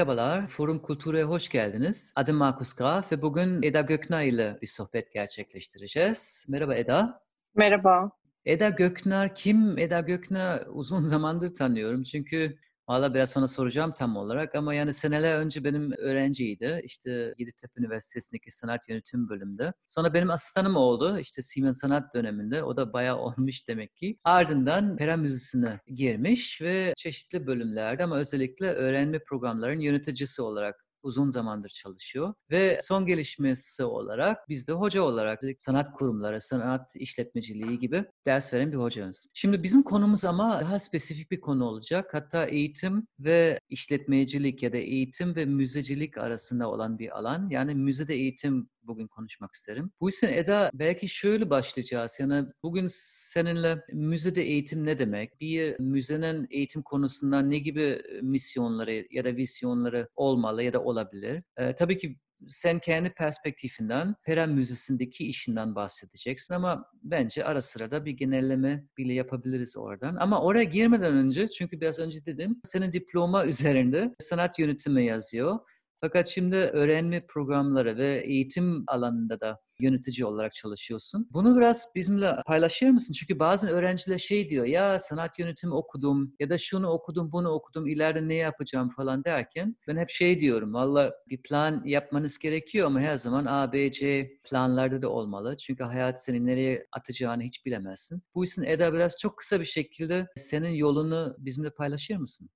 Merhabalar, Forum Kultur'e hoş geldiniz. Adım Markus Graf ve bugün Eda Gökner ile bir sohbet gerçekleştireceğiz. Merhaba Eda. Merhaba. Eda Gökner kim? Eda Gökner uzun zamandır tanıyorum çünkü Valla biraz sonra soracağım tam olarak ama yani seneler önce benim öğrenciydi. İşte Yeditepe Üniversitesi'ndeki sanat yönetim bölümünde. Sonra benim asistanım oldu işte Siemens Sanat döneminde. O da bayağı olmuş demek ki. Ardından pera müzisine girmiş ve çeşitli bölümlerde ama özellikle öğrenme programlarının yöneticisi olarak uzun zamandır çalışıyor ve son gelişmesi olarak biz de hoca olarak sanat kurumları, sanat işletmeciliği gibi ders veren bir hocamız. Şimdi bizim konumuz ama daha spesifik bir konu olacak. Hatta eğitim ve işletmecilik ya da eğitim ve müzecilik arasında olan bir alan. Yani müzede eğitim bugün konuşmak isterim. Bu yüzden Eda belki şöyle başlayacağız. Yani bugün seninle müzede eğitim ne demek? Bir müzenin eğitim konusundan ne gibi misyonları ya da vizyonları olmalı ya da olabilir? Ee, tabii ki sen kendi perspektifinden Pera Müzesi'ndeki işinden bahsedeceksin ama bence ara sıra da bir genelleme bile yapabiliriz oradan. Ama oraya girmeden önce çünkü biraz önce dedim senin diploma üzerinde sanat yönetimi yazıyor fakat şimdi öğrenme programları ve eğitim alanında da yönetici olarak çalışıyorsun. Bunu biraz bizimle paylaşır mısın? Çünkü bazen öğrenciler şey diyor ya sanat yönetimi okudum ya da şunu okudum bunu okudum ileride ne yapacağım falan derken ben hep şey diyorum valla bir plan yapmanız gerekiyor ama her zaman A, B, C planlarda da olmalı. Çünkü hayat seni nereye atacağını hiç bilemezsin. Bu yüzden Eda biraz çok kısa bir şekilde senin yolunu bizimle paylaşır mısın?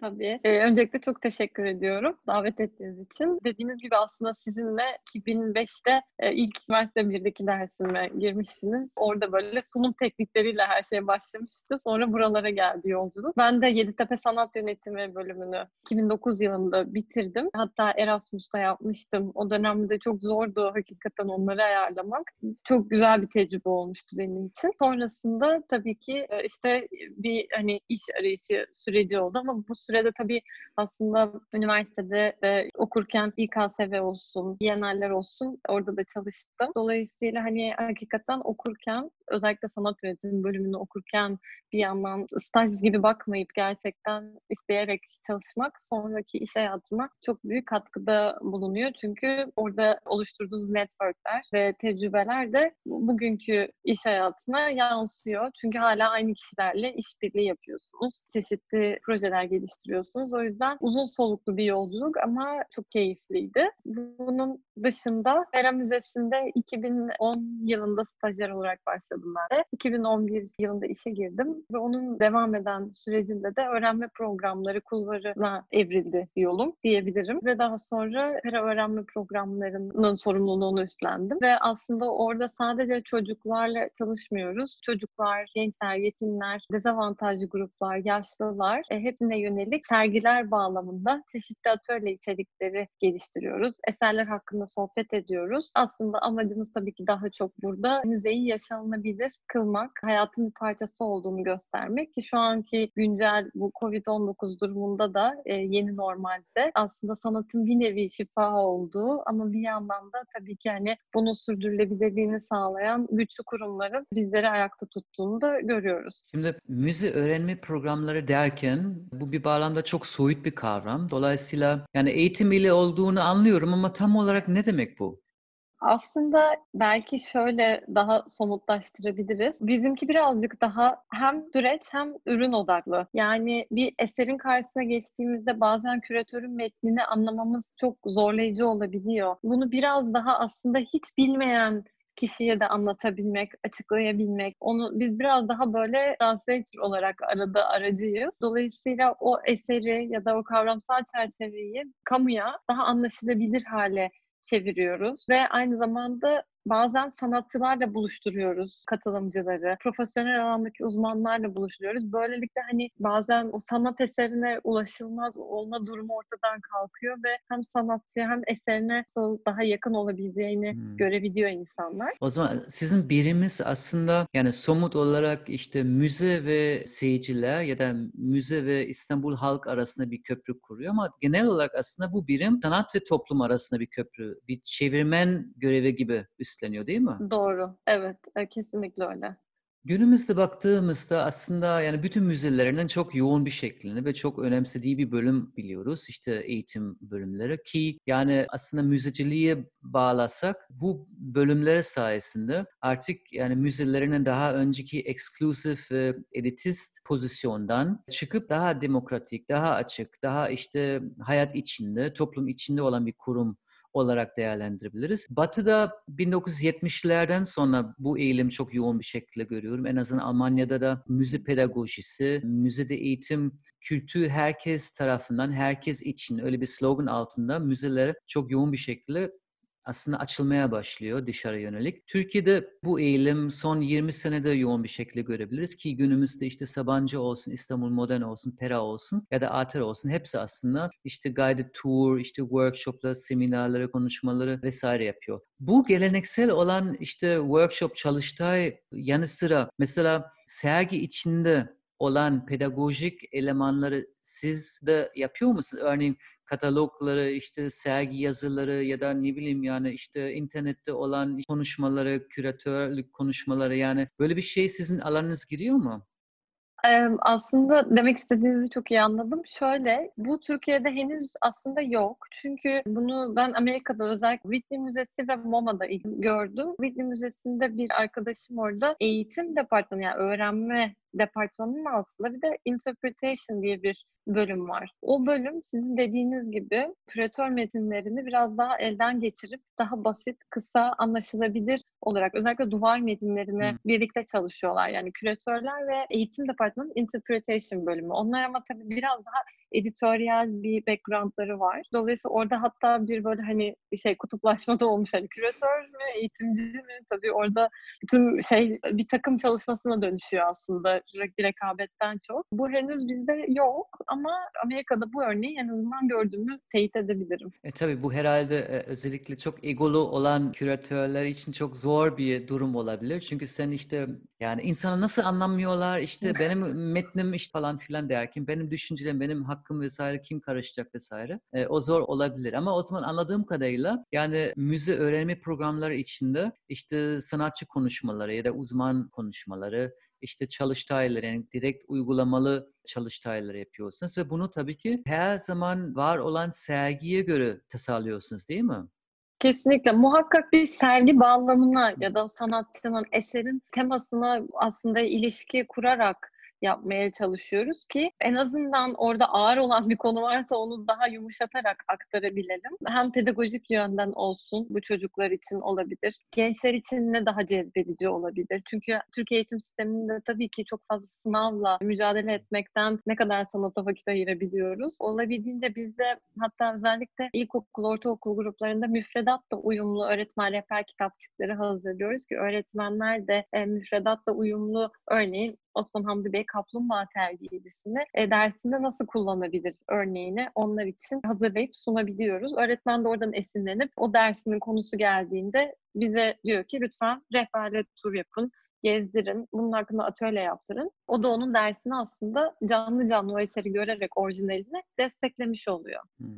Tabii. Ee, öncelikle çok teşekkür ediyorum davet ettiğiniz için. Dediğiniz gibi aslında sizinle 2005'te e, ilk üniversite 1'deki dersime girmiştiniz. Orada böyle sunum teknikleriyle her şey başlamıştı. Sonra buralara geldi yolculuk. Ben de Yeditepe Sanat Yönetimi bölümünü 2009 yılında bitirdim. Hatta Erasmus'ta yapmıştım. O dönemde çok zordu hakikaten onları ayarlamak. Çok güzel bir tecrübe olmuştu benim için. Sonrasında tabii ki e, işte bir hani iş arayışı süreci oldu ama bu sürede tabii aslında üniversitede de okurken İKSV olsun, Biennaller olsun orada da çalıştım. Dolayısıyla hani hakikaten okurken özellikle sanat yönetimi bölümünü okurken bir yandan staj gibi bakmayıp gerçekten isteyerek çalışmak sonraki iş hayatına çok büyük katkıda bulunuyor. Çünkü orada oluşturduğunuz networkler ve tecrübeler de bugünkü iş hayatına yansıyor. Çünkü hala aynı kişilerle işbirliği yapıyorsunuz. Çeşitli projeler geliştiriyorsunuz. O yüzden uzun soluklu bir yolculuk ama çok keyifliydi. Bunun dışında Era Müzesi'nde 2010 yılında stajyer olarak başladım ben de. 2011 yılında işe girdim ve onun devam eden sürecinde de öğrenme programları kulvarına evrildi yolum diyebilirim. Ve daha sonra Pera öğrenme programlarının sorumluluğunu üstlendim. Ve aslında orada sadece çocuklarla çalışmıyoruz. Çocuklar, gençler, yetimler, dezavantajlı gruplar, yaşlılar e, hepsine yönelik sergiler bağlamında çeşitli atölye içerikleri geliştiriyoruz. Eserler hakkında sohbet ediyoruz. Aslında amacımız tabii ki daha çok burada müzeyi yaşanılabilir kılmak, hayatın bir parçası olduğunu göstermek ki şu anki güncel bu Covid-19 durumunda da e, yeni normalde aslında sanatın bir nevi şifa olduğu ama bir yandan da tabii ki hani bunun sürdürülebilirliğini sağlayan güçlü kurumların bizleri ayakta tuttuğunu da görüyoruz. Şimdi müze öğrenme programları derken bu bir bağlamda çok soyut bir kavram. Dolayısıyla yani eğitim ile olduğunu anlıyorum ama tam olarak ne demek bu? Aslında belki şöyle daha somutlaştırabiliriz. Bizimki birazcık daha hem süreç hem ürün odaklı. Yani bir eserin karşısına geçtiğimizde bazen küratörün metnini anlamamız çok zorlayıcı olabiliyor. Bunu biraz daha aslında hiç bilmeyen kişiye de anlatabilmek, açıklayabilmek. Onu biz biraz daha böyle translator olarak arada aracıyız. Dolayısıyla o eseri ya da o kavramsal çerçeveyi kamuya daha anlaşılabilir hale çeviriyoruz ve aynı zamanda bazen sanatçılarla buluşturuyoruz katılımcıları. Profesyonel alandaki uzmanlarla buluşturuyoruz. Böylelikle hani bazen o sanat eserine ulaşılmaz olma durumu ortadan kalkıyor ve hem sanatçıya hem eserine daha yakın olabileceğini hmm. görebiliyor insanlar. O zaman sizin birimiz aslında yani somut olarak işte müze ve seyirciler ya da müze ve İstanbul halk arasında bir köprü kuruyor ama genel olarak aslında bu birim sanat ve toplum arasında bir köprü, bir çevirmen görevi gibi üstleniyor değil mi? Doğru. Evet. E, kesinlikle öyle. Günümüzde baktığımızda aslında yani bütün müzelerinin çok yoğun bir şeklini ve çok önemsediği bir bölüm biliyoruz. İşte eğitim bölümleri ki yani aslında müzeciliğe bağlasak bu bölümleri sayesinde artık yani müzelerinin daha önceki exclusive ve elitist pozisyondan çıkıp daha demokratik, daha açık, daha işte hayat içinde, toplum içinde olan bir kurum olarak değerlendirebiliriz. Batı'da 1970'lerden sonra bu eğilim çok yoğun bir şekilde görüyorum. En azından Almanya'da da müze pedagojisi, müzede eğitim kültür herkes tarafından, herkes için öyle bir slogan altında müzelere çok yoğun bir şekilde aslında açılmaya başlıyor dışarı yönelik. Türkiye'de bu eğilim son 20 senede yoğun bir şekilde görebiliriz ki günümüzde işte Sabancı olsun, İstanbul Modern olsun, Pera olsun ya da Ater olsun hepsi aslında işte guided tour, işte workshoplar, seminerleri, konuşmaları vesaire yapıyor. Bu geleneksel olan işte workshop, çalıştay yanı sıra mesela sergi içinde olan pedagojik elemanları siz de yapıyor musunuz? Örneğin katalogları, işte sergi yazıları ya da ne bileyim yani işte internette olan konuşmaları, küratörlük konuşmaları yani böyle bir şey sizin alanınız giriyor mu? aslında demek istediğinizi çok iyi anladım. Şöyle, bu Türkiye'de henüz aslında yok. Çünkü bunu ben Amerika'da özellikle Whitney Müzesi ve MoMA'da gördüm. Whitney Müzesi'nde bir arkadaşım orada eğitim departmanı yani öğrenme departmanının altında bir de interpretation diye bir bölüm var. O bölüm sizin dediğiniz gibi küratör metinlerini biraz daha elden geçirip daha basit, kısa, anlaşılabilir olarak özellikle duvar metinlerini hmm. birlikte çalışıyorlar. Yani küratörler ve eğitim departmanının interpretation bölümü. Onlar ama tabii biraz daha editoryal bir backgroundları var. Dolayısıyla orada hatta bir böyle hani şey kutuplaşma da olmuş. Hani küratör mü, eğitimci mi? Tabii orada bütün şey bir takım çalışmasına dönüşüyor aslında bir rekabetten çok. Bu henüz bizde yok ama Amerika'da bu örneği en azından gördüğümü teyit edebilirim. E tabii bu herhalde e, özellikle çok egolu olan küratörler için çok zor bir durum olabilir. Çünkü sen işte yani insanı nasıl anlamıyorlar işte benim metnim işte falan filan derken benim düşüncelerim, benim hak hakkım vesaire kim karışacak vesaire. E, o zor olabilir ama o zaman anladığım kadarıyla yani müze öğrenme programları içinde işte sanatçı konuşmaları ya da uzman konuşmaları, işte çalıştayları yani direkt uygulamalı çalıştayları yapıyorsunuz ve bunu tabii ki her zaman var olan sergiye göre tasarlıyorsunuz değil mi? Kesinlikle. Muhakkak bir sergi bağlamına ya da sanatçının eserin temasına aslında ilişki kurarak yapmaya çalışıyoruz ki en azından orada ağır olan bir konu varsa onu daha yumuşatarak aktarabilelim. Hem pedagojik yönden olsun bu çocuklar için olabilir. Gençler için ne daha cezbedici olabilir. Çünkü Türkiye eğitim sisteminde tabii ki çok fazla sınavla mücadele etmekten ne kadar sanata vakit ayırabiliyoruz. Olabildiğince bizde hatta özellikle ilkokul, ortaokul gruplarında müfredatla uyumlu öğretmen rehber kitapçıkları hazırlıyoruz ki öğretmenler de e, müfredatla uyumlu örneğin Osman Hamdi Bey Kaplumbağa Terbiyecisi'ni e, dersinde nasıl kullanabilir örneğini onlar için hazırlayıp sunabiliyoruz. Öğretmen de oradan esinlenip o dersinin konusu geldiğinde bize diyor ki lütfen rehberle tur yapın, gezdirin, bunun hakkında atölye yaptırın. O da onun dersini aslında canlı canlı o eseri görerek orijinalini desteklemiş oluyor. Hmm.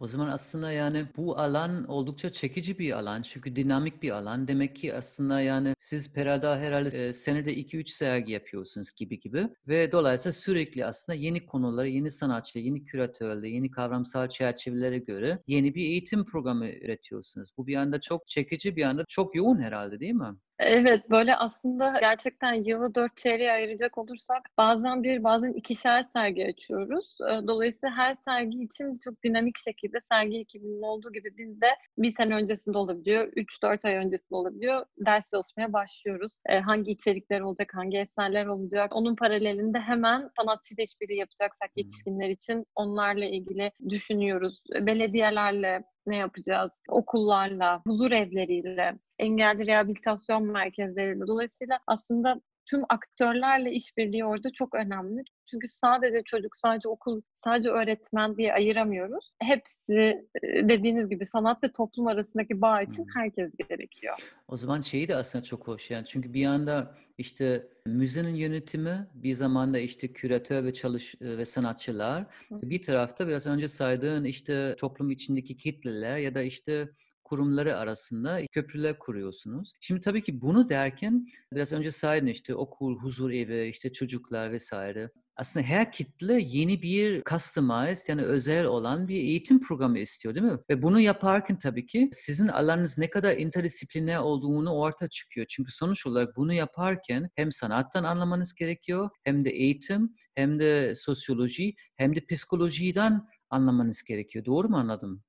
O zaman aslında yani bu alan oldukça çekici bir alan çünkü dinamik bir alan. Demek ki aslında yani siz Pera'da herhalde e, senede 2-3 sergi yapıyorsunuz gibi gibi ve dolayısıyla sürekli aslında yeni konuları, yeni sanatçılar, yeni küratörler, yeni kavramsal çerçevelere göre yeni bir eğitim programı üretiyorsunuz. Bu bir anda çok çekici bir anda çok yoğun herhalde değil mi? Evet, böyle aslında gerçekten yılı dört çeyreğe ayıracak olursak bazen bir, bazen ikişer sergi açıyoruz. Dolayısıyla her sergi için çok dinamik şekilde sergi ekibinin olduğu gibi biz de bir sene öncesinde olabiliyor, üç dört ay öncesinde olabiliyor. Ders çalışmaya başlıyoruz. Hangi içerikler olacak, hangi eserler olacak. Onun paralelinde hemen sanatçıyla işbirliği yapacaksak yetişkinler için onlarla ilgili düşünüyoruz. Belediyelerle ne yapacağız? Okullarla, huzur evleriyle, engelli rehabilitasyon merkezleriyle. Dolayısıyla aslında tüm aktörlerle işbirliği orada çok önemli. Çünkü sadece çocuk, sadece okul, sadece öğretmen diye ayıramıyoruz. Hepsi dediğiniz gibi sanat ve toplum arasındaki bağ için hmm. herkes gerekiyor. O zaman şeyi de aslında çok hoş yani çünkü bir yanda işte müzenin yönetimi bir zamanda işte küratör ve çalış ve sanatçılar Hı. bir tarafta biraz önce saydığın işte toplum içindeki kitleler ya da işte kurumları arasında köprüler kuruyorsunuz. Şimdi tabii ki bunu derken biraz önce saydın işte okul, huzur evi, işte çocuklar vesaire aslında her kitle yeni bir customized yani özel olan bir eğitim programı istiyor değil mi? Ve bunu yaparken tabii ki sizin alanınız ne kadar interdisipliner olduğunu ortaya çıkıyor. Çünkü sonuç olarak bunu yaparken hem sanattan anlamanız gerekiyor hem de eğitim hem de sosyoloji hem de psikolojiden anlamanız gerekiyor. Doğru mu anladım?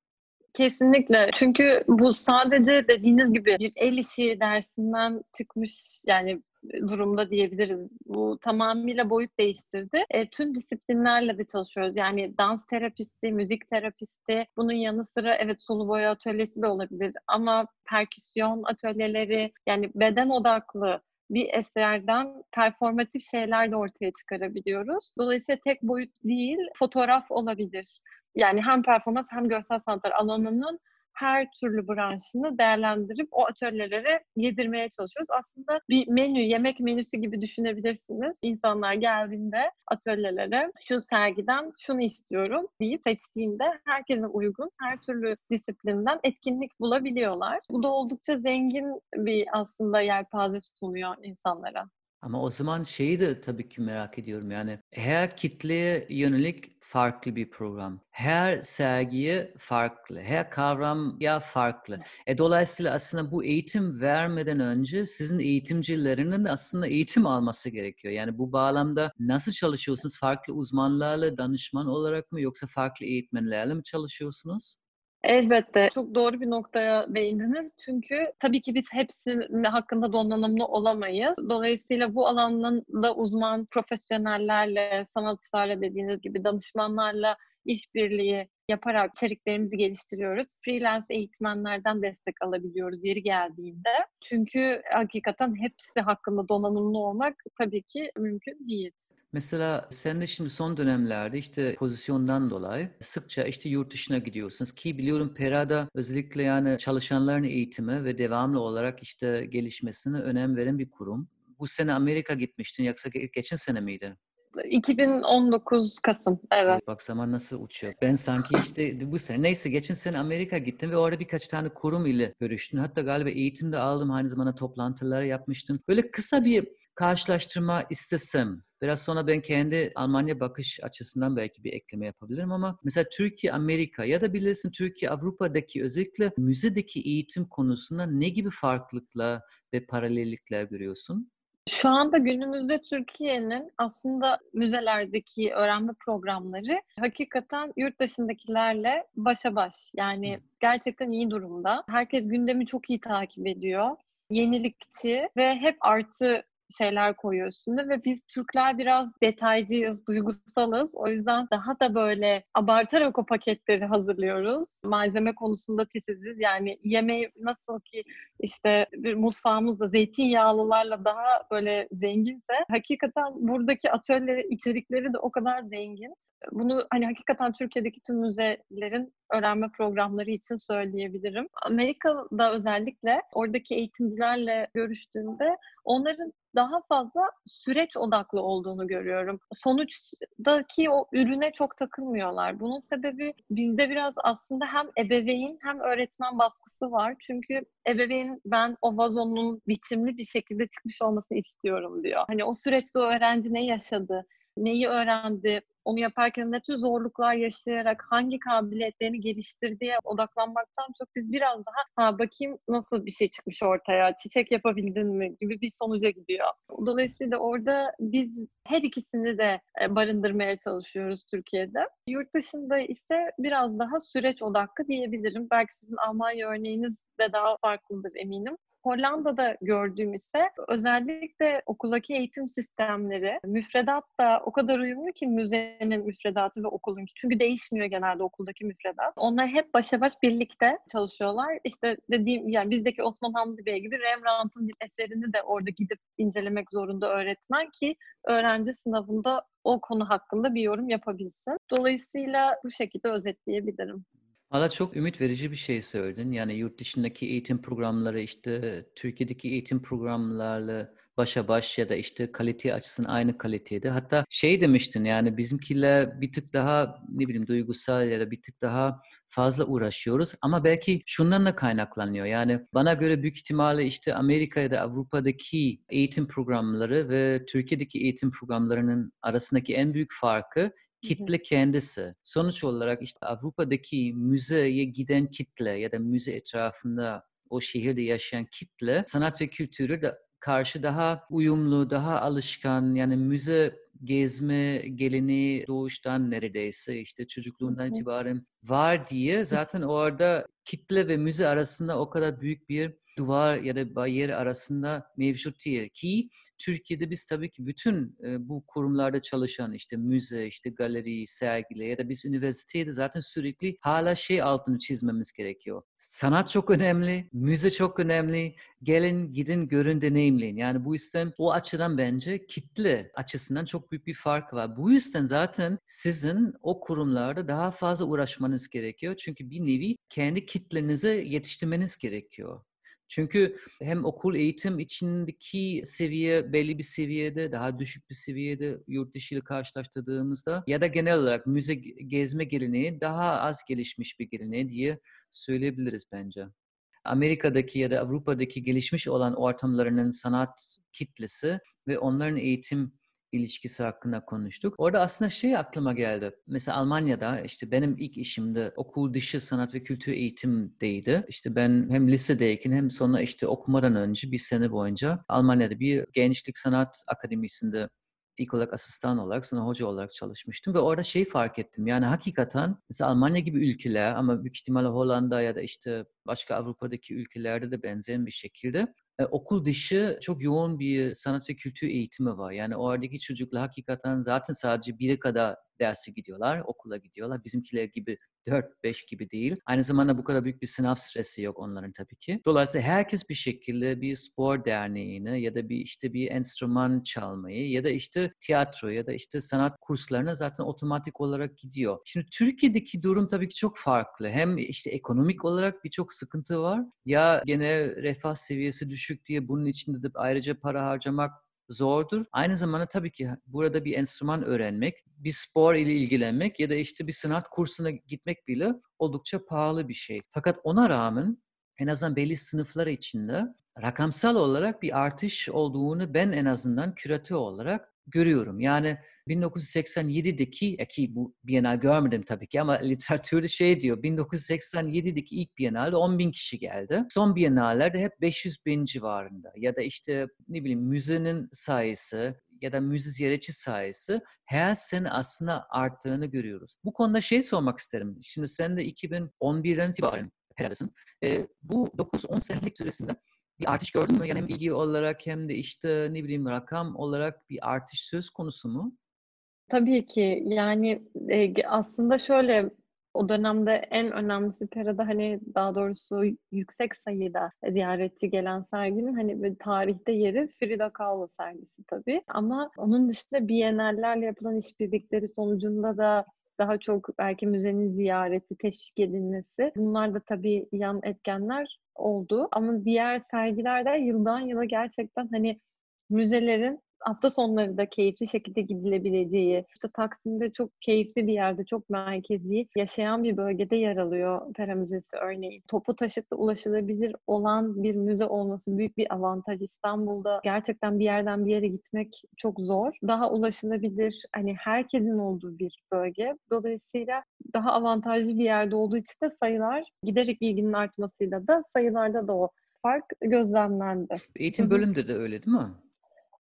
Kesinlikle. Çünkü bu sadece dediğiniz gibi bir el işi dersinden çıkmış yani durumda diyebiliriz. Bu tamamıyla boyut değiştirdi. E, tüm disiplinlerle de çalışıyoruz. Yani dans terapisti, müzik terapisti, bunun yanı sıra evet sulu boya atölyesi de olabilir ama perküsyon atölyeleri yani beden odaklı bir eserden performatif şeyler de ortaya çıkarabiliyoruz. Dolayısıyla tek boyut değil, fotoğraf olabilir. Yani hem performans hem görsel sanatlar alanının her türlü branşını değerlendirip o atölyelere yedirmeye çalışıyoruz. Aslında bir menü, yemek menüsü gibi düşünebilirsiniz. İnsanlar geldiğinde atölyelere şu sergiden şunu istiyorum deyip seçtiğinde herkesin uygun her türlü disiplinden etkinlik bulabiliyorlar. Bu da oldukça zengin bir aslında yelpaze sunuyor insanlara. Ama o zaman şeyi de tabii ki merak ediyorum yani her kitleye yönelik farklı bir program. Her sergiye farklı, her kavram ya farklı. E, dolayısıyla aslında bu eğitim vermeden önce sizin eğitimcilerinin aslında eğitim alması gerekiyor. Yani bu bağlamda nasıl çalışıyorsunuz? Farklı uzmanlarla danışman olarak mı yoksa farklı eğitmenlerle mi çalışıyorsunuz? Elbette. Çok doğru bir noktaya değindiniz. Çünkü tabii ki biz hepsinin hakkında donanımlı olamayız. Dolayısıyla bu alanında uzman profesyonellerle, sanatçılarla dediğiniz gibi danışmanlarla işbirliği yaparak içeriklerimizi geliştiriyoruz. Freelance eğitmenlerden destek alabiliyoruz yeri geldiğinde. Çünkü hakikaten hepsi hakkında donanımlı olmak tabii ki mümkün değil. Mesela sen de şimdi son dönemlerde işte pozisyondan dolayı sıkça işte yurt dışına gidiyorsunuz ki biliyorum Pera'da özellikle yani çalışanların eğitimi ve devamlı olarak işte gelişmesine önem veren bir kurum. Bu sene Amerika gitmiştin yoksa geçen sene miydi? 2019 Kasım. Evet. Bak zaman nasıl uçuyor. Ben sanki işte bu sene neyse geçen sene Amerika gittim ve orada birkaç tane kurum ile görüştüm. Hatta galiba eğitim de aldım. Aynı zamanda toplantılar yapmıştım. Böyle kısa bir karşılaştırma istesem Biraz sonra ben kendi Almanya bakış açısından belki bir ekleme yapabilirim ama mesela Türkiye, Amerika ya da bilirsin Türkiye, Avrupa'daki özellikle müzedeki eğitim konusunda ne gibi farklılıklar ve paralellikler görüyorsun? Şu anda günümüzde Türkiye'nin aslında müzelerdeki öğrenme programları hakikaten yurt dışındakilerle başa baş. Yani gerçekten iyi durumda. Herkes gündemi çok iyi takip ediyor yenilikçi ve hep artı şeyler koyuyor üstünde ve biz Türkler biraz detaycıyız, duygusalız. O yüzden daha da böyle abartarak o paketleri hazırlıyoruz. Malzeme konusunda titiziz. Yani yemeği nasıl ki işte bir mutfağımızda zeytinyağlılarla daha böyle zenginse hakikaten buradaki atölye içerikleri de o kadar zengin bunu hani hakikaten Türkiye'deki tüm müzelerin öğrenme programları için söyleyebilirim. Amerika'da özellikle oradaki eğitimcilerle görüştüğümde onların daha fazla süreç odaklı olduğunu görüyorum. Sonuçtaki o ürüne çok takılmıyorlar. Bunun sebebi bizde biraz aslında hem ebeveyn hem öğretmen baskısı var. Çünkü ebeveyn ben o vazonun biçimli bir şekilde çıkmış olmasını istiyorum diyor. Hani o süreçte o öğrenci ne yaşadı, neyi öğrendi, onu yaparken ne tür zorluklar yaşayarak hangi kabiliyetlerini geliştirdiğe odaklanmaktan çok biz biraz daha ha bakayım nasıl bir şey çıkmış ortaya, çiçek yapabildin mi gibi bir sonuca gidiyor. Dolayısıyla orada biz her ikisini de e, barındırmaya çalışıyoruz Türkiye'de. Yurt dışında ise biraz daha süreç odaklı diyebilirim. Belki sizin Almanya örneğiniz de daha farklıdır eminim. Hollanda'da gördüğüm ise özellikle okuldaki eğitim sistemleri müfredat da o kadar uyumlu ki müzenin müfredatı ve okulunki. Çünkü değişmiyor genelde okuldaki müfredat. Onlar hep başa baş birlikte çalışıyorlar. İşte dediğim yani bizdeki Osman Hamdi Bey gibi Rembrandt'ın bir eserini de orada gidip incelemek zorunda öğretmen ki öğrenci sınavında o konu hakkında bir yorum yapabilsin. Dolayısıyla bu şekilde özetleyebilirim. Valla çok ümit verici bir şey söyledin. Yani yurt dışındaki eğitim programları işte Türkiye'deki eğitim programlarla başa baş ya da işte kalite açısından aynı kalitede. Hatta şey demiştin yani bizimkiler bir tık daha ne bileyim duygusal ya da bir tık daha fazla uğraşıyoruz ama belki şundan da kaynaklanıyor. Yani bana göre büyük ihtimalle işte Amerika ya da Avrupa'daki eğitim programları ve Türkiye'deki eğitim programlarının arasındaki en büyük farkı kitle kendisi. Sonuç olarak işte Avrupa'daki müzeye giden kitle ya da müze etrafında o şehirde yaşayan kitle sanat ve kültürü de karşı daha uyumlu, daha alışkan yani müze gezme geleneği doğuştan neredeyse işte çocukluğundan itibaren var diye zaten orada kitle ve müze arasında o kadar büyük bir duvar ya da bariyer arasında mevcut değil ki Türkiye'de biz tabii ki bütün e, bu kurumlarda çalışan işte müze, işte galeri, sergile ya da biz üniversitede zaten sürekli hala şey altını çizmemiz gerekiyor. Sanat çok önemli, müze çok önemli. Gelin, gidin, görün, deneyimleyin. Yani bu yüzden o açıdan bence kitle açısından çok büyük bir fark var. Bu yüzden zaten sizin o kurumlarda daha fazla uğraşmanız gerekiyor. Çünkü bir nevi kendi kitlenize yetiştirmeniz gerekiyor. Çünkü hem okul eğitim içindeki seviye belli bir seviyede, daha düşük bir seviyede yurt dışı ile karşılaştırdığımızda ya da genel olarak müze gezme geleneği daha az gelişmiş bir geleneği diye söyleyebiliriz bence. Amerika'daki ya da Avrupa'daki gelişmiş olan ortamlarının sanat kitlesi ve onların eğitim ilişkisi hakkında konuştuk. Orada aslında şey aklıma geldi. Mesela Almanya'da işte benim ilk işimde okul dışı sanat ve kültür eğitimdeydi. İşte ben hem lisedeyken hem sonra işte okumadan önce bir sene boyunca Almanya'da bir gençlik sanat akademisinde ilk olarak asistan olarak sonra hoca olarak çalışmıştım ve orada şey fark ettim. Yani hakikaten mesela Almanya gibi ülkeler ama büyük ihtimalle Hollanda ya da işte başka Avrupa'daki ülkelerde de benzeyen bir şekilde okul dışı çok yoğun bir sanat ve kültür eğitimi var. Yani oradaki çocuklar hakikaten zaten sadece biri kadar derse gidiyorlar, okula gidiyorlar. Bizimkiler gibi 4-5 gibi değil. Aynı zamanda bu kadar büyük bir sınav stresi yok onların tabii ki. Dolayısıyla herkes bir şekilde bir spor derneğine ya da bir işte bir enstrüman çalmayı ya da işte tiyatro ya da işte sanat kurslarına zaten otomatik olarak gidiyor. Şimdi Türkiye'deki durum tabii ki çok farklı. Hem işte ekonomik olarak birçok sıkıntı var. Ya genel refah seviyesi düşük diye bunun içinde de ayrıca para harcamak zordur. Aynı zamanda tabii ki burada bir enstrüman öğrenmek, bir spor ile ilgilenmek ya da işte bir sanat kursuna gitmek bile oldukça pahalı bir şey. Fakat ona rağmen en azından belli sınıflar içinde rakamsal olarak bir artış olduğunu ben en azından küratör olarak görüyorum. Yani 1987'deki ki bu Bienal görmedim tabii ki ama literatürde şey diyor 1987'deki ilk Bienalde 10 bin kişi geldi. Son Bienallerde hep 500 bin civarında ya da işte ne bileyim müzenin sayısı ya da müze ziyaretçi sayısı her sene aslında arttığını görüyoruz. Bu konuda şey sormak isterim. Şimdi sen de 2011'den itibaren herhaldesin. E, bu 9-10 senelik süresinde bir artış gördün mü? Yani hem ilgi olarak hem de işte ne bileyim rakam olarak bir artış söz konusu mu? Tabii ki. Yani e, aslında şöyle o dönemde en önemlisi Pera'da hani daha doğrusu yüksek sayıda ziyaretçi gelen serginin hani bir tarihte yeri Frida Kahlo sergisi tabii. Ama onun dışında Biennallerle yapılan işbirlikleri sonucunda da daha çok belki müzenin ziyareti, teşvik edilmesi. Bunlar da tabii yan etkenler oldu. Ama diğer sergilerde yıldan yıla gerçekten hani müzelerin hafta sonları da keyifli şekilde gidilebileceği, işte Taksim'de çok keyifli bir yerde, çok merkezi yaşayan bir bölgede yer alıyor Pera Müzesi örneğin. Topu taşıtla ulaşılabilir olan bir müze olması büyük bir avantaj. İstanbul'da gerçekten bir yerden bir yere gitmek çok zor. Daha ulaşılabilir, hani herkesin olduğu bir bölge. Dolayısıyla daha avantajlı bir yerde olduğu için de sayılar giderek ilginin artmasıyla da sayılarda da o fark gözlemlendi. Eğitim bölümde de öyle değil mi?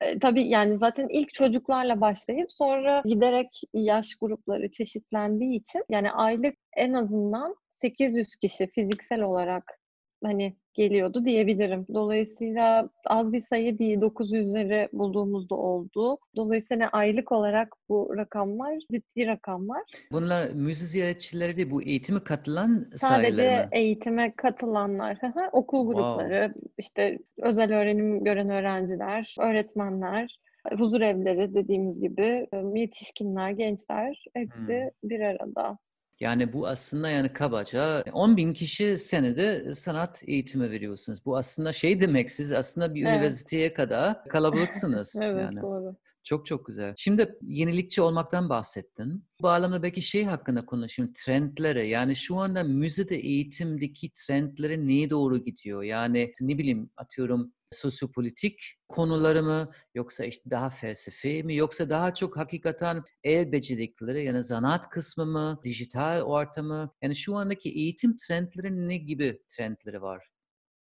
E, tabii yani zaten ilk çocuklarla başlayıp sonra giderek yaş grupları çeşitlendiği için yani aylık en azından 800 kişi fiziksel olarak hani geliyordu diyebilirim. Dolayısıyla az bir sayı değil 900'leri bulduğumuzda oldu. Dolayısıyla aylık olarak bu rakamlar ciddi rakamlar. Bunlar müze ziyaretçileri değil bu eğitime katılan Sadece sayıları mı? eğitime katılanlar, okul grupları, wow. işte özel öğrenim gören öğrenciler, öğretmenler, huzur evleri dediğimiz gibi yetişkinler, gençler hepsi hmm. bir arada. Yani bu aslında yani kabaca 10 bin kişi senede sanat eğitimi veriyorsunuz. Bu aslında şey demek siz aslında bir Evet. üniversiteye kadar kalabalıksınız. Evet yani. doğru. Çok çok güzel. Şimdi yenilikçi olmaktan bahsettin. Bu bağlamda belki şey hakkında konuşayım. Trendlere yani şu anda müzede eğitimdeki trendlere neye doğru gidiyor? Yani ne bileyim atıyorum sosyopolitik konuları mı yoksa işte daha felsefi mi yoksa daha çok hakikaten el becerikleri yani zanaat kısmı mı, dijital ortamı? Yani şu andaki eğitim trendleri ne gibi trendleri var?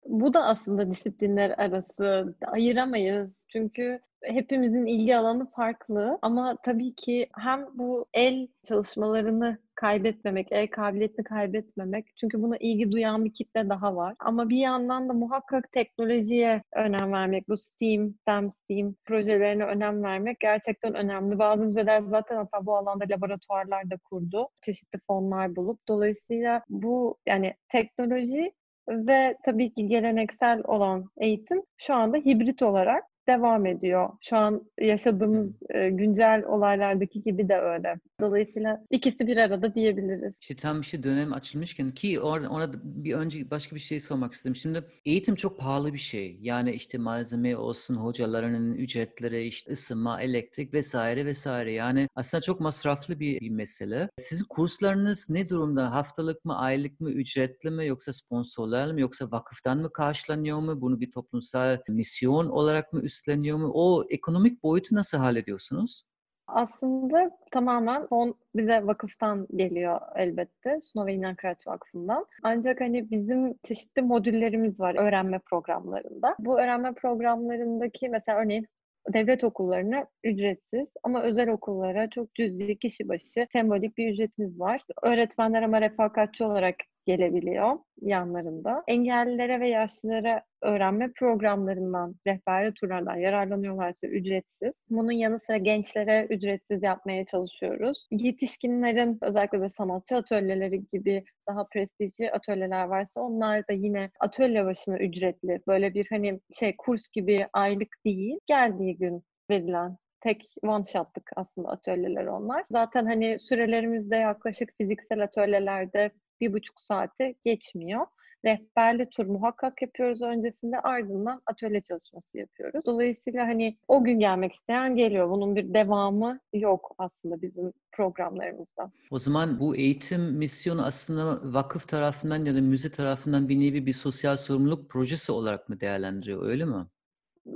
Bu da aslında disiplinler arası ayıramayız. Çünkü hepimizin ilgi alanı farklı ama tabii ki hem bu el çalışmalarını kaybetmemek, el kabiliyetini kaybetmemek. Çünkü buna ilgi duyan bir kitle daha var. Ama bir yandan da muhakkak teknolojiye önem vermek, bu STEAM, STEM, STEAM projelerine önem vermek gerçekten önemli. Bazı müzeler zaten hatta bu alanda laboratuvarlar da kurdu. Çeşitli fonlar bulup. Dolayısıyla bu yani teknoloji ve tabii ki geleneksel olan eğitim şu anda hibrit olarak devam ediyor. Şu an yaşadığımız e, güncel olaylardaki gibi de öyle. Dolayısıyla ikisi bir arada diyebiliriz. İşte tam işte dönem açılmışken ki or- ona bir önce başka bir şey sormak istedim. Şimdi eğitim çok pahalı bir şey. Yani işte malzeme olsun, hocalarının ücretleri, işte ısınma, elektrik vesaire vesaire. Yani aslında çok masraflı bir, bir mesele. Sizin kurslarınız ne durumda? Haftalık mı, aylık mı, ücretli mi yoksa sponsorlar mı yoksa vakıftan mı karşılanıyor mu? Bunu bir toplumsal misyon olarak mı üstleniyor mu? O ekonomik boyutu nasıl hallediyorsunuz? Aslında tamamen fon bize vakıftan geliyor elbette. Sunova İnan Kıraç Vakfı'ndan. Ancak hani bizim çeşitli modüllerimiz var öğrenme programlarında. Bu öğrenme programlarındaki mesela örneğin devlet okullarına ücretsiz ama özel okullara çok cüzi kişi başı sembolik bir ücretimiz var. Öğretmenler ama refakatçi olarak gelebiliyor yanlarında. Engellilere ve yaşlılara öğrenme programlarından, rehberli turlardan yararlanıyorlarsa ücretsiz. Bunun yanı sıra gençlere ücretsiz yapmaya çalışıyoruz. Yetişkinlerin özellikle de sanatçı atölyeleri gibi daha prestijli atölyeler varsa onlar da yine atölye başına ücretli. Böyle bir hani şey kurs gibi aylık değil, geldiği gün verilen tek one shot'lık aslında atölyeler onlar. Zaten hani sürelerimizde yaklaşık fiziksel atölyelerde bir buçuk saate geçmiyor. Rehberli tur muhakkak yapıyoruz öncesinde ardından atölye çalışması yapıyoruz. Dolayısıyla hani o gün gelmek isteyen geliyor. Bunun bir devamı yok aslında bizim programlarımızda. O zaman bu eğitim misyonu aslında vakıf tarafından ya da müze tarafından bir nevi bir sosyal sorumluluk projesi olarak mı değerlendiriyor öyle mi?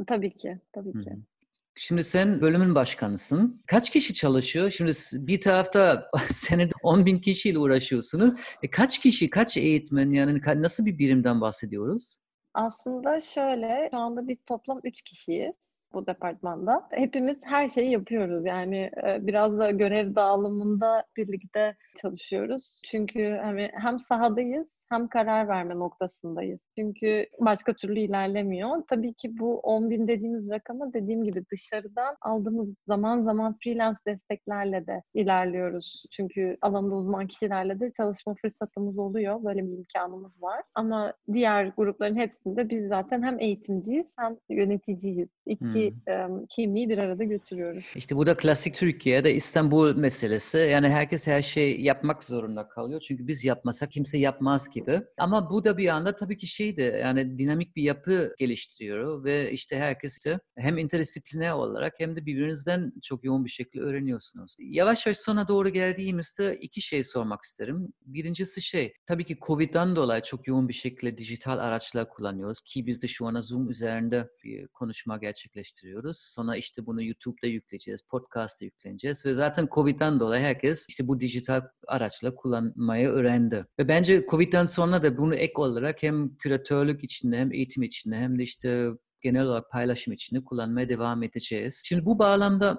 Tabii ki, tabii ki. Şimdi sen bölümün başkanısın. Kaç kişi çalışıyor? Şimdi bir tarafta senede 10 bin kişiyle uğraşıyorsunuz. E kaç kişi, kaç eğitmen yani nasıl bir birimden bahsediyoruz? Aslında şöyle, şu anda biz toplam 3 kişiyiz bu departmanda. Hepimiz her şeyi yapıyoruz. Yani biraz da görev dağılımında birlikte çalışıyoruz. Çünkü hani hem sahadayız hem karar verme noktasındayız. Çünkü başka türlü ilerlemiyor. Tabii ki bu 10 bin dediğimiz rakama dediğim gibi dışarıdan aldığımız zaman zaman freelance desteklerle de ilerliyoruz. Çünkü alanda uzman kişilerle de çalışma fırsatımız oluyor. Böyle bir imkanımız var. Ama diğer grupların hepsinde biz zaten hem eğitimciyiz hem yöneticiyiz. İki hmm. kimliği bir arada götürüyoruz. İşte bu da klasik Türkiye'de İstanbul meselesi. Yani herkes her şey yapmak zorunda kalıyor. Çünkü biz yapmasak kimse yapmaz gibi. Ama bu da bir anda tabii ki şeydi yani dinamik bir yapı geliştiriyor ve işte herkes de hem interdisipliner olarak hem de birbirinizden çok yoğun bir şekilde öğreniyorsunuz. Yavaş yavaş sona doğru geldiğimizde iki şey sormak isterim. Birincisi şey tabii ki Covid'den dolayı çok yoğun bir şekilde dijital araçlar kullanıyoruz ki biz de şu anda Zoom üzerinde bir konuşma gerçekleştiriyoruz. Sonra işte bunu YouTube'da yükleyeceğiz, podcast'ta yükleneceğiz ve zaten Covid'den dolayı herkes işte bu dijital araçla kullanmayı öğrendi. Ve bence Covid'den sonra da bunu ek olarak hem küratörlük içinde hem eğitim içinde hem de işte genel olarak paylaşım içinde kullanmaya devam edeceğiz. Şimdi bu bağlamda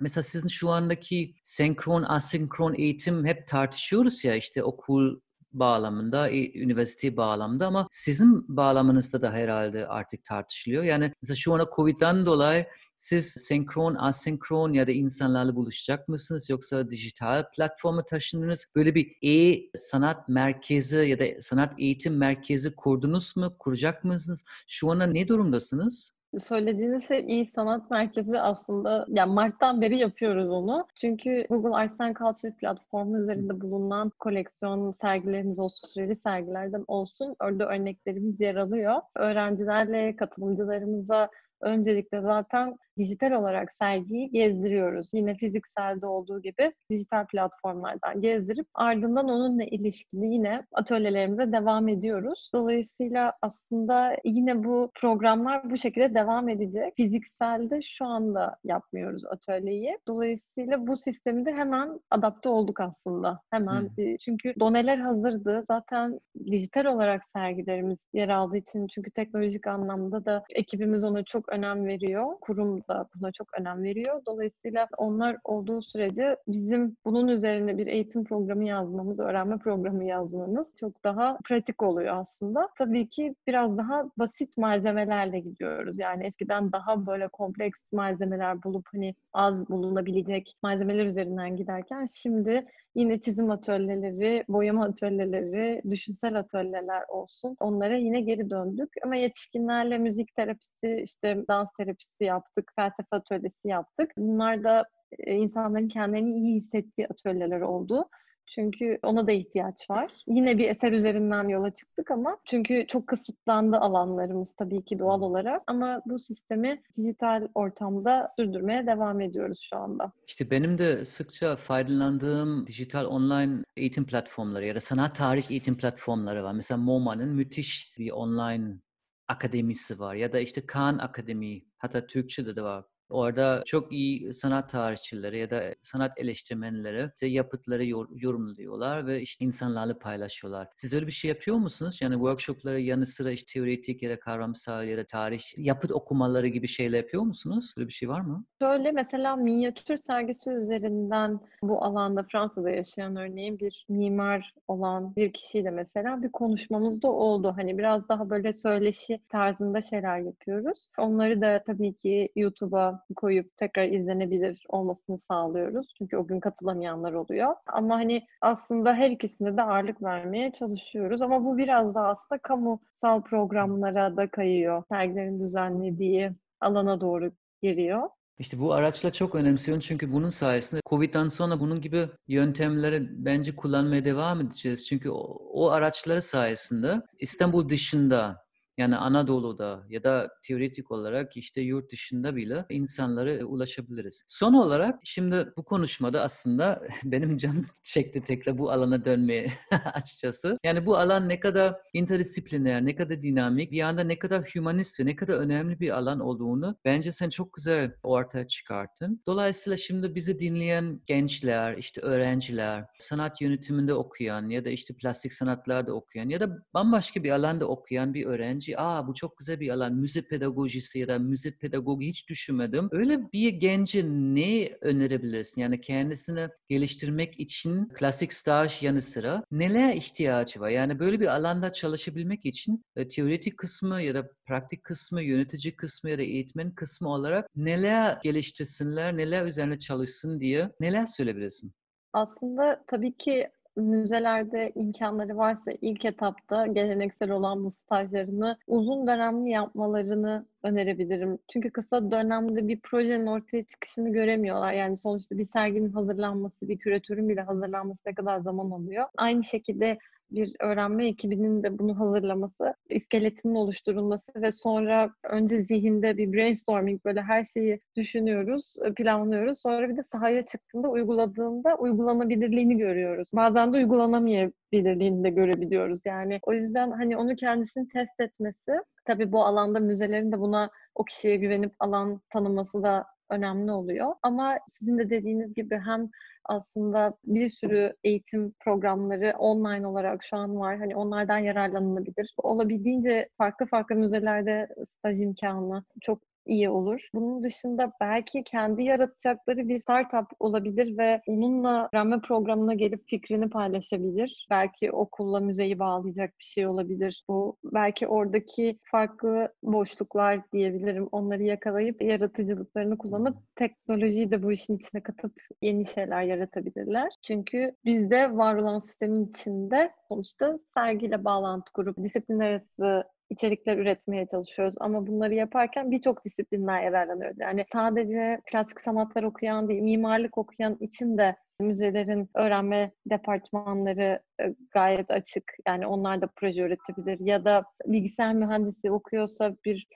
mesela sizin şu andaki senkron, asenkron eğitim hep tartışıyoruz ya işte okul bağlamında, üniversite bağlamında ama sizin bağlamınızda da herhalde artık tartışılıyor. Yani mesela şu anda Covid'den dolayı siz senkron, asenkron ya da insanlarla buluşacak mısınız yoksa dijital platforma taşındınız? Böyle bir e-sanat merkezi ya da sanat eğitim merkezi kurdunuz mu? Kuracak mısınız? Şu anda ne durumdasınız? Söylediğiniz şey iyi sanat merkezi aslında yani Mart'tan beri yapıyoruz onu. Çünkü Google Arts and Culture platformu üzerinde bulunan koleksiyon sergilerimiz olsun, süreli sergilerden olsun orada örneklerimiz yer alıyor. Öğrencilerle, katılımcılarımıza öncelikle zaten dijital olarak sergiyi gezdiriyoruz. Yine fizikselde olduğu gibi dijital platformlardan gezdirip ardından onunla ilişkili yine atölyelerimize devam ediyoruz. Dolayısıyla aslında yine bu programlar bu şekilde devam edecek. Fizikselde şu anda yapmıyoruz atölyeyi. Dolayısıyla bu sistemi de hemen adapte olduk aslında. Hemen hmm. çünkü doneler hazırdı. Zaten dijital olarak sergilerimiz yer aldığı için çünkü teknolojik anlamda da ekibimiz ona çok önem veriyor. Kurum da buna çok önem veriyor. Dolayısıyla onlar olduğu sürece bizim bunun üzerine bir eğitim programı yazmamız, öğrenme programı yazmamız çok daha pratik oluyor aslında. Tabii ki biraz daha basit malzemelerle gidiyoruz. Yani eskiden daha böyle kompleks malzemeler bulup hani az bulunabilecek malzemeler üzerinden giderken şimdi Yine çizim atölyeleri, boyama atölyeleri, düşünsel atölyeler olsun. Onlara yine geri döndük. Ama yetişkinlerle müzik terapisi, işte dans terapisi yaptık, felsefe atölyesi yaptık. Bunlar da e, insanların kendilerini iyi hissettiği atölyeler oldu. Çünkü ona da ihtiyaç var. Yine bir eser üzerinden yola çıktık ama çünkü çok kısıtlandı alanlarımız tabii ki doğal olarak ama bu sistemi dijital ortamda sürdürmeye devam ediyoruz şu anda. İşte benim de sıkça faydalandığım dijital online eğitim platformları ya da sanat tarih eğitim platformları var. Mesela MoMA'nın müthiş bir online akademisi var ya da işte Khan Akademi hatta Türkçe'de de var Orada çok iyi sanat tarihçileri ya da sanat eleştirmenleri işte yapıtları yorumluyorlar ve işte insanlarla paylaşıyorlar. Siz öyle bir şey yapıyor musunuz? Yani workshopları yanı sıra işte teoretik ya da kavramsal ya da tarih yapıt okumaları gibi şeyler yapıyor musunuz? Öyle bir şey var mı? Şöyle mesela minyatür sergisi üzerinden bu alanda Fransa'da yaşayan örneğin bir mimar olan bir kişiyle mesela bir konuşmamız da oldu. Hani biraz daha böyle söyleşi tarzında şeyler yapıyoruz. Onları da tabii ki YouTube'a koyup tekrar izlenebilir olmasını sağlıyoruz. Çünkü o gün katılamayanlar oluyor. Ama hani aslında her ikisinde de ağırlık vermeye çalışıyoruz. Ama bu biraz da aslında kamusal programlara da kayıyor. Sergilerin düzenlediği alana doğru giriyor. İşte bu araçla çok önemsiyorum çünkü bunun sayesinde Covid'den sonra bunun gibi yöntemleri bence kullanmaya devam edeceğiz. Çünkü o, o araçları sayesinde İstanbul dışında yani Anadolu'da ya da teoretik olarak işte yurt dışında bile insanlara e, ulaşabiliriz. Son olarak şimdi bu konuşmada aslında benim canım çekti tekrar bu alana dönmeye açıkçası. Yani bu alan ne kadar interdisipliner, ne kadar dinamik, bir anda ne kadar humanist ve ne kadar önemli bir alan olduğunu bence sen çok güzel ortaya çıkarttın. Dolayısıyla şimdi bizi dinleyen gençler, işte öğrenciler, sanat yönetiminde okuyan ya da işte plastik sanatlarda okuyan ya da bambaşka bir alanda okuyan bir öğrenci öğrenci aa bu çok güzel bir alan müzik pedagojisi ya da müzik pedagogi hiç düşünmedim. Öyle bir gence ne önerebilirsin? Yani kendisini geliştirmek için klasik staj yanı sıra neler ihtiyacı var? Yani böyle bir alanda çalışabilmek için e, teoretik kısmı ya da praktik kısmı, yönetici kısmı ya da eğitmen kısmı olarak neler geliştirsinler, neler üzerine çalışsın diye neler söyleyebilirsin? Aslında tabii ki müzelerde imkanları varsa ilk etapta geleneksel olan bu stajlarını uzun dönemli yapmalarını önerebilirim. Çünkü kısa dönemde bir projenin ortaya çıkışını göremiyorlar. Yani sonuçta bir serginin hazırlanması, bir küratörün bile hazırlanması ne kadar zaman alıyor. Aynı şekilde bir öğrenme ekibinin de bunu hazırlaması, iskeletinin oluşturulması ve sonra önce zihinde bir brainstorming böyle her şeyi düşünüyoruz, planlıyoruz. Sonra bir de sahaya çıktığında uyguladığında uygulanabilirliğini görüyoruz. Bazen de uygulanamayabilirliğini de görebiliyoruz. Yani o yüzden hani onu kendisini test etmesi, tabii bu alanda müzelerin de buna o kişiye güvenip alan tanıması da önemli oluyor. Ama sizin de dediğiniz gibi hem aslında bir sürü eğitim programları online olarak şu an var. Hani onlardan yararlanılabilir. Olabildiğince farklı farklı müzelerde staj imkanı çok iyi olur. Bunun dışında belki kendi yaratacakları bir startup olabilir ve onunla öğrenme programına gelip fikrini paylaşabilir. Belki okulla müzeyi bağlayacak bir şey olabilir. Bu belki oradaki farklı boşluklar diyebilirim. Onları yakalayıp yaratıcılıklarını kullanıp teknolojiyi de bu işin içine katıp yeni şeyler yaratabilirler. Çünkü bizde var olan sistemin içinde sonuçta sergiyle bağlantı kurup disiplin arası içerikler üretmeye çalışıyoruz. Ama bunları yaparken birçok disiplinden yararlanıyoruz. Yani sadece klasik sanatlar okuyan değil, mimarlık okuyan için de müzelerin öğrenme departmanları e, gayet açık. Yani onlar da proje üretebilir. Ya da bilgisayar mühendisi okuyorsa bir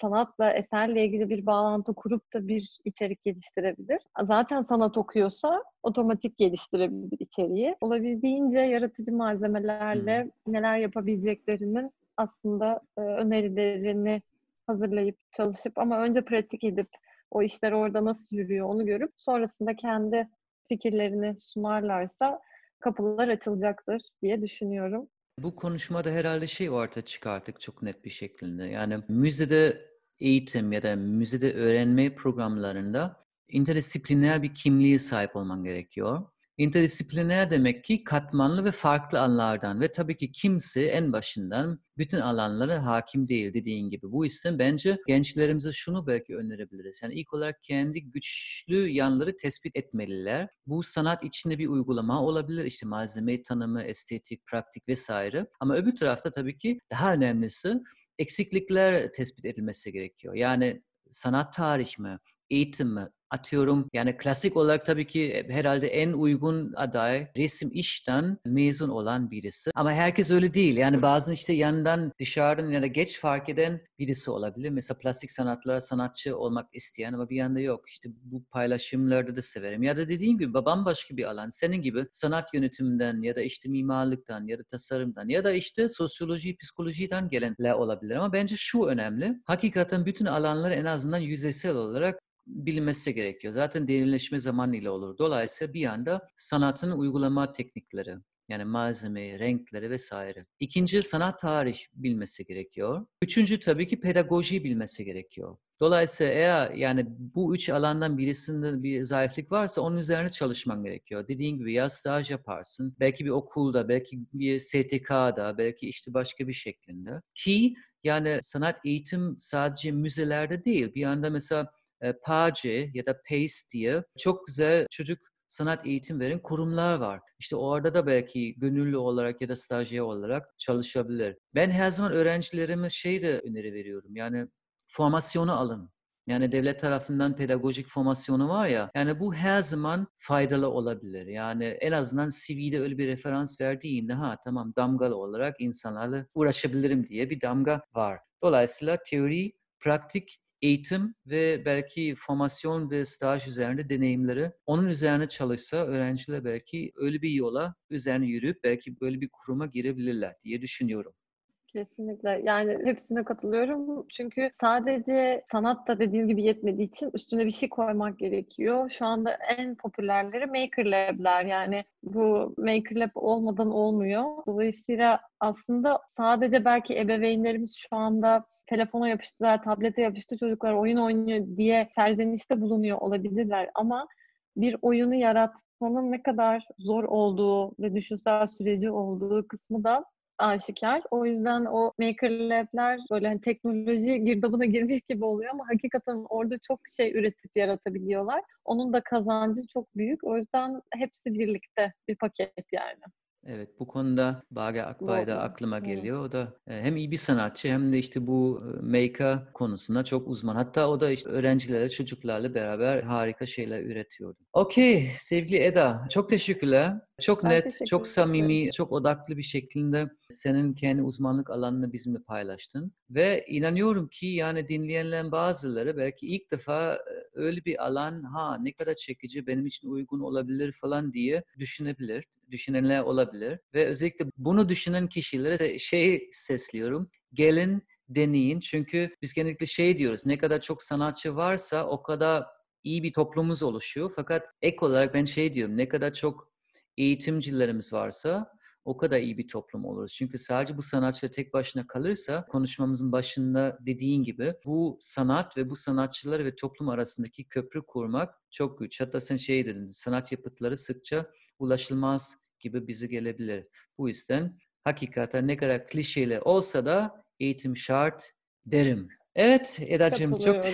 sanatla, eserle ilgili bir bağlantı kurup da bir içerik geliştirebilir. Zaten sanat okuyorsa otomatik geliştirebilir içeriği. Olabildiğince yaratıcı malzemelerle hmm. neler yapabileceklerinin aslında e, önerilerini hazırlayıp çalışıp ama önce pratik edip o işler orada nasıl yürüyor onu görüp sonrasında kendi fikirlerini sunarlarsa kapılar açılacaktır diye düşünüyorum. Bu konuşmada herhalde şey ortaya çıkarttık çok net bir şekilde. Yani müzede eğitim ya da müzede öğrenme programlarında interdisipliner bir kimliğe sahip olman gerekiyor. İnterdisipliner demek ki katmanlı ve farklı alanlardan ve tabii ki kimse en başından bütün alanlara hakim değil dediğin gibi. Bu yüzden bence gençlerimize şunu belki önerebiliriz. Yani ilk olarak kendi güçlü yanları tespit etmeliler. Bu sanat içinde bir uygulama olabilir. İşte malzeme tanımı, estetik, praktik vesaire. Ama öbür tarafta tabii ki daha önemlisi eksiklikler tespit edilmesi gerekiyor. Yani sanat tarih mi, eğitim mi, atıyorum yani klasik olarak tabii ki e, herhalde en uygun aday resim işten mezun olan birisi. Ama herkes öyle değil. Yani bazen işte yandan dışarıdan ya da geç fark eden birisi olabilir. Mesela plastik sanatlara sanatçı olmak isteyen ama bir yanda yok. İşte bu paylaşımlarda da severim. Ya da dediğim gibi babam başka bir alan. Senin gibi sanat yönetiminden ya da işte mimarlıktan ya da tasarımdan ya da işte sosyoloji, psikolojiden gelenler olabilir. Ama bence şu önemli. Hakikaten bütün alanları en azından yüzeysel olarak bilinmesi gerekiyor. Zaten derinleşme zamanıyla olur. Dolayısıyla bir anda sanatın uygulama teknikleri, yani malzemeyi, renkleri vesaire. İkinci sanat tarih bilmesi gerekiyor. Üçüncü tabii ki pedagoji bilmesi gerekiyor. Dolayısıyla eğer yani bu üç alandan birisinde bir zayıflık varsa onun üzerine çalışman gerekiyor. Dediğin gibi ya staj yaparsın, belki bir okulda, belki bir STK'da, belki işte başka bir şeklinde. Ki yani sanat eğitim sadece müzelerde değil. Bir anda mesela PACE ya da PACE diye çok güzel çocuk sanat eğitim veren kurumlar var. İşte orada da belki gönüllü olarak ya da stajyer olarak çalışabilir. Ben her zaman öğrencilerime şey de öneri veriyorum. Yani formasyonu alın. Yani devlet tarafından pedagojik formasyonu var ya, yani bu her zaman faydalı olabilir. Yani en azından CV'de öyle bir referans verdiğinde ha tamam damgalı olarak insanlarla uğraşabilirim diye bir damga var. Dolayısıyla teori, praktik eğitim ve belki formasyon ve staj üzerinde deneyimleri onun üzerine çalışsa öğrenciler belki öyle bir yola üzerine yürüyüp belki böyle bir kuruma girebilirler diye düşünüyorum. Kesinlikle. Yani hepsine katılıyorum. Çünkü sadece sanat da dediğim gibi yetmediği için üstüne bir şey koymak gerekiyor. Şu anda en popülerleri Maker Lab'ler. Yani bu Maker Lab olmadan olmuyor. Dolayısıyla aslında sadece belki ebeveynlerimiz şu anda telefona yapıştılar, tablete yapıştı çocuklar oyun oynuyor diye serzenişte bulunuyor olabilirler ama bir oyunu yaratmanın ne kadar zor olduğu ve düşünsel süreci olduğu kısmı da aşikar. O yüzden o maker lab'ler böyle hani teknoloji girdabına girmiş gibi oluyor ama hakikaten orada çok şey üretip yaratabiliyorlar. Onun da kazancı çok büyük. O yüzden hepsi birlikte bir paket yani. Evet, bu konuda Bage Akbay da aklıma geliyor. O da e, hem iyi bir sanatçı hem de işte bu e, make konusunda çok uzman. Hatta o da işte öğrencilerle, çocuklarla beraber harika şeyler üretiyordu. Okey, sevgili Eda, çok teşekkürler. Çok ben net, çok samimi, çok odaklı bir şekilde senin kendi uzmanlık alanını bizimle paylaştın. Ve inanıyorum ki yani dinleyenlerin bazıları belki ilk defa e, öyle bir alan, ha ne kadar çekici, benim için uygun olabilir falan diye düşünebilir düşünenler olabilir. Ve özellikle bunu düşünen kişilere şey sesliyorum. Gelin deneyin. Çünkü biz genellikle şey diyoruz. Ne kadar çok sanatçı varsa o kadar iyi bir toplumumuz oluşuyor. Fakat ek olarak ben şey diyorum. Ne kadar çok eğitimcilerimiz varsa o kadar iyi bir toplum oluruz. Çünkü sadece bu sanatçı tek başına kalırsa konuşmamızın başında dediğin gibi bu sanat ve bu sanatçılar ve toplum arasındaki köprü kurmak çok güç. Hatta sen şey dedin sanat yapıtları sıkça ulaşılmaz gibi bizi gelebilir. Bu yüzden hakikaten ne kadar klişeli olsa da eğitim şart derim. Evet Eda'cığım çok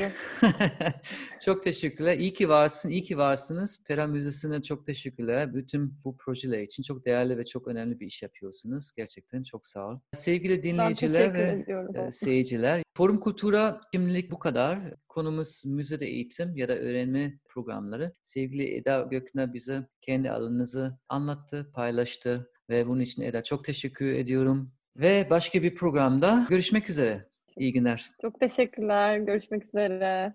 çok teşekkürler. İyi ki varsın, iyi ki varsınız. Pera Müzesi'ne çok teşekkürler. Bütün bu projeler için çok değerli ve çok önemli bir iş yapıyorsunuz. Gerçekten çok sağ ol. Sevgili dinleyiciler ve e, seyirciler. Forum Kultura şimdilik bu kadar. Konumuz müzede eğitim ya da öğrenme programları. Sevgili Eda Gökna bize kendi alanınızı anlattı, paylaştı ve bunun için Eda çok teşekkür ediyorum. Ve başka bir programda görüşmek üzere. İyi günler. Çok teşekkürler. Görüşmek üzere.